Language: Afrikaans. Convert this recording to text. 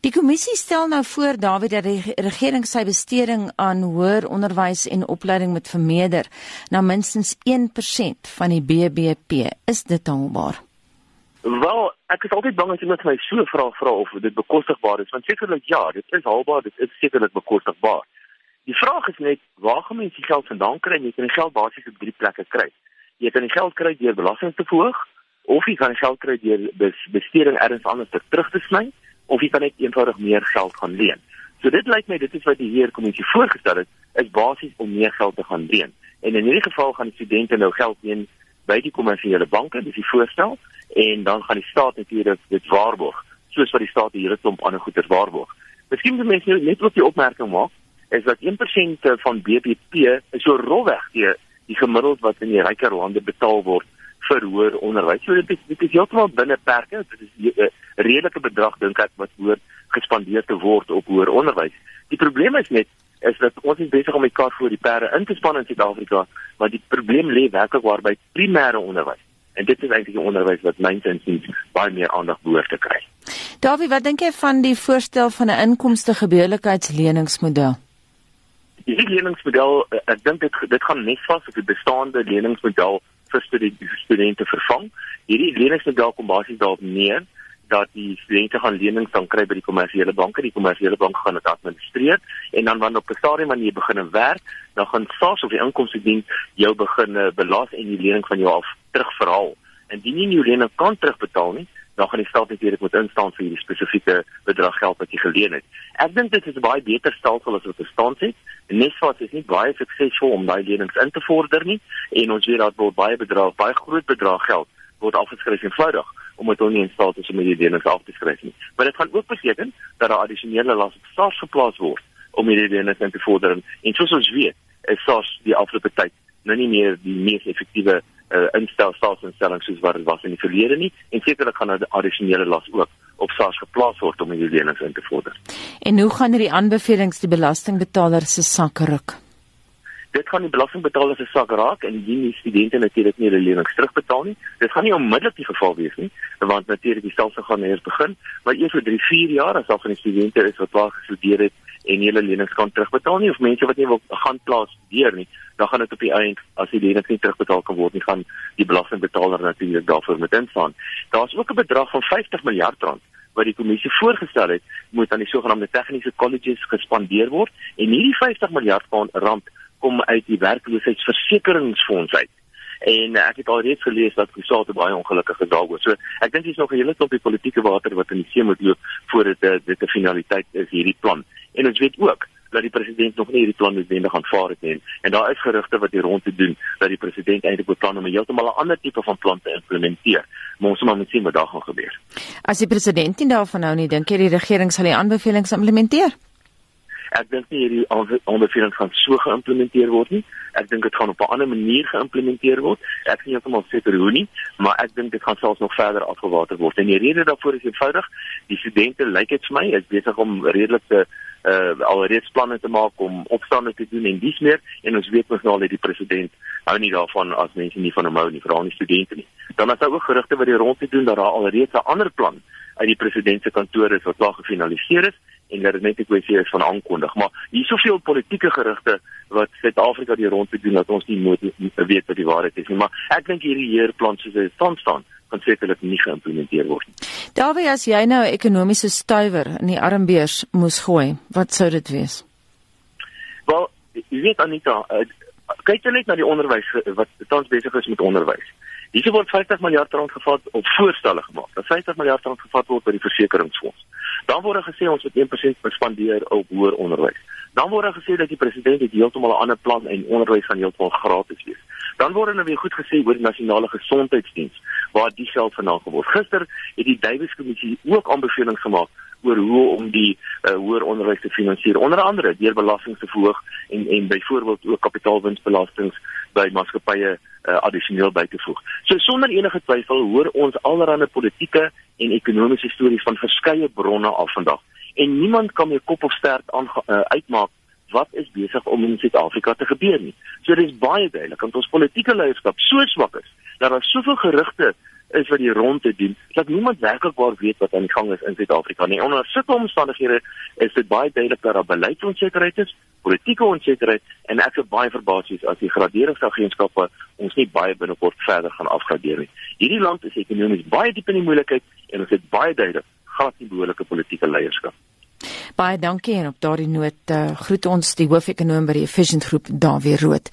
Die kommissie stel nou voor Dawie dat die regering sy besteding aan hoër onderwys en opleiding moet vermeerder na minstens 1% van die BBP. Is dit haalbaar? Wel, ek is altyd bang as iemand my so vra vra of dit bekostigbaar is, want sekerlik ja, dit is haalbaar, dit is sekerlik bekostigbaar. Die vraag is net waar gaan mense die geld vandaan kry? Jy kan die geld basies op drie plekke kry. Jy kan die geld kry deur belasting te verhoog of jy kan geld kry deur besteding ergens anders te terug te sny of jy kan net eenvoudig meer geld gaan leen. So dit lyk my dit is wat die heer kommissie voorgestel het, is basies om meer geld te gaan leen. En in hierdie geval gaan studente nou geld leen by die kommersiële banke, dis die voorstel, en dan gaan die staat natuurlik dit waarborg, soos wat die staat die hele klomp ander goeder waarborg. Miskien moet mense nou net ook die opmerking maak is dat 1% van BBP is so rolweg die die gemiddeld wat in die ryker lande betaal word vir hoër onderwys. So dit is dit is heeltemal binne perke. Dit is 'n redelike bedrag dink ek wat hoër gespandeer te word op hoër onderwys. Die probleem is net is dat ons is besig om die kar voor die perde in te span in Suid-Afrika, maar die probleem lê werklik waar by primêre onderwys. En dit is eintlik 'n onderwys wat myns insiens baie meer aandag behoort te kry. Davie, wat dink jy van die voorstel van 'n inkomste gebeurlikheidsleningsmodel? Die leningsmodel, ek dink dit dit gaan net vas op die bestaande leningsmodel vir die studente vervang. Hierdie leningsmodel kom basies daarop neer dat die studente gaan lenings dan kry by die kommersiële banke, die kommersiële bank gaan dit administreer en dan wanneer op 'n stadium wanneer jy begin werk, dan gaan SARS of die inkomste dien jou begin belas en die lening van jou af terugverhaal. Indien jy nie jou lening kan terugbetaal nie, dan gaan die staat natuurlik moet instaan vir hierdie spesifieke bedrag geld wat jy geleen het. Ek dink dit is 'n baie beter stelsel as wat bestaan het. Nesfas is nie baie suksesvol om daai lenings in te vorder nie en ons weet dat word baie bedrag, baie groot bedrag geld word afgeskryf eenvoudig om dit nie in staat is om die lenings af te skryf nie. Maar dit gaan ook beteken dat daar addisionele las op SARS geplaas word om hierdie lenings in te vorder en soos ons weet, is SARS die afgelope tyd nou nie meer die mees effektiewe uh, instel staatsinstelling soos wat dit was in die verlede nie en sekerlik gaan 'n addisionele las ook op SARS geplaas word om hierdie lenings in te vorder. En hoe gaan hierdie aanbevelings die belastingbetaler se sak ruk? Dit gaan die belastingbetaler se sak raak en die nie studente natuurlik nie hulle lenings terugbetaal nie. Dit gaan nie onmiddellik die geval wees nie, want natuurlik die stelsel gaan eers begin, maar eers vir 3, 4 jaar as al van die studente is wat klaar gestudeer het en hulle lenings kan terugbetaal nie of mense wat nie wil gaan plaas deur nie, dan gaan dit op die eind as die lenings nie terugbetaal kan word nie, gaan die belastingbetaler natuurlik daarvoor moet instaan. Daar's ook 'n bedrag van 50 miljard rand wat die kommissie voorgestel het moet aan die sogenaamde tegniese colleges gespandeer word en hierdie 50 miljard rand kom uit die werkloosheidsversekeringsfonds uit en ek het alreeds gelees dat Kusate baie ongelukkig is daaroor. So ek dink dis nog 'n hele klompie politieke water wat in die see moet loop voordat dit 'n finaliteit is hierdie plan. En ons weet ook dat die president nog nie hierdie plan noodwendig aanvaar het nie. En daar is gerugte wat hier rond te doen dat die president eintlik beplan om heeltemal 'n ander tipe van plan te implementeer. Maar ons moet sien wat daar gaan gebeur. As die president nie daarvan hou nie, dink jy die regering sal die aanbevelings implementeer? Ek dink nie hierdie aanbevelings gaan so geïmplementeer word nie. Ek dink dit gaan op 'n ander manier geïmplementeer word. Ek nie heeltemal seker hoe nie, maar ek dink dit gaan selfs nog verder afgewater word. En die rede daarvoor is eenvoudig. Die studente lyk dit vir my is besig om redelik te uh alreeds planne te maak om opstande te doen en dis meer en ons weet mos nou al dat die president hou nie daarvan as mense nie van hom hou nie, veral nie studente nie. Dan is daar ook gerugte wat die rond te doen dat daar alreeds 'n ander plan uit die president se kantoor is wat klaar gefinaliseer is en dat dit net 'n kwessie is van aankondig. Maar hier soveel politieke gerugte wat Suid-Afrika die rond te doen dat ons nie moet weet wat die waarheid is nie. Maar ek dink hierdie heerplan soos dit staan staan kan sekerlik nie geïmplementeer word nie. Daarby as jy nou 'n ekonomiese stuiwer in die armbeurs moes gooi, wat sou dit wees? Wel, jy weet Anita, uh, kyk net na die onderwys wat tans besig is met onderwys. Hier word 50 miljard rand gevat op voorstelle gemaak. Dat 50 miljard rand gevat word by die versekeringsfonds. Dan word gesê ons moet 1% spandeer op hoër onderwys. Dan word gesê dat die president het heeltemal 'n ander plan en onderwys gaan heeltemal gratis wees. Dan word nou weer goed gesê oor die nasionale gesondheidsdiens waar die geld vandaan geword. Gister het die Davies kommissie ook aanbevelings gemaak oor hoe om die uh, hoër onderwys te finansier onder andere deur belasting te verhoog en en byvoorbeeld ook kapitaalwinsbelastings by maatskappye uh, addisioneel by te voeg. So sonder enige twyfel hoor ons allerlei politieke en ekonomiese stories van verskeie bronne af vandag en niemand kan meer kop of stert aan uh, uitmaak wat is besig om in Suid-Afrika te gebeur nie. So dit is baie duidelik want ons politieke leierskap so swak is dat daar soveel gerugte is wat die ronde doen dat niemand werklikbaar weet wat aan die gang is in Suid-Afrika nie. Onder sulke omstandighede is dit baie duidelik dat daar beleidsonsekerheid is, politieke onsekerheid en ek is baie verbasies as die graderingsagentskappe ons nie baie binnekort verder gaan afgradeer nie. Hierdie land is ekonomies baie diep in die moeilikheid en ons het baie duidelik glad nie behoorlike politieke leierskap. Baie dankie en op daardie noot uh, groet ons die hoofekonoom by die Efficient Groep Dawie Rood.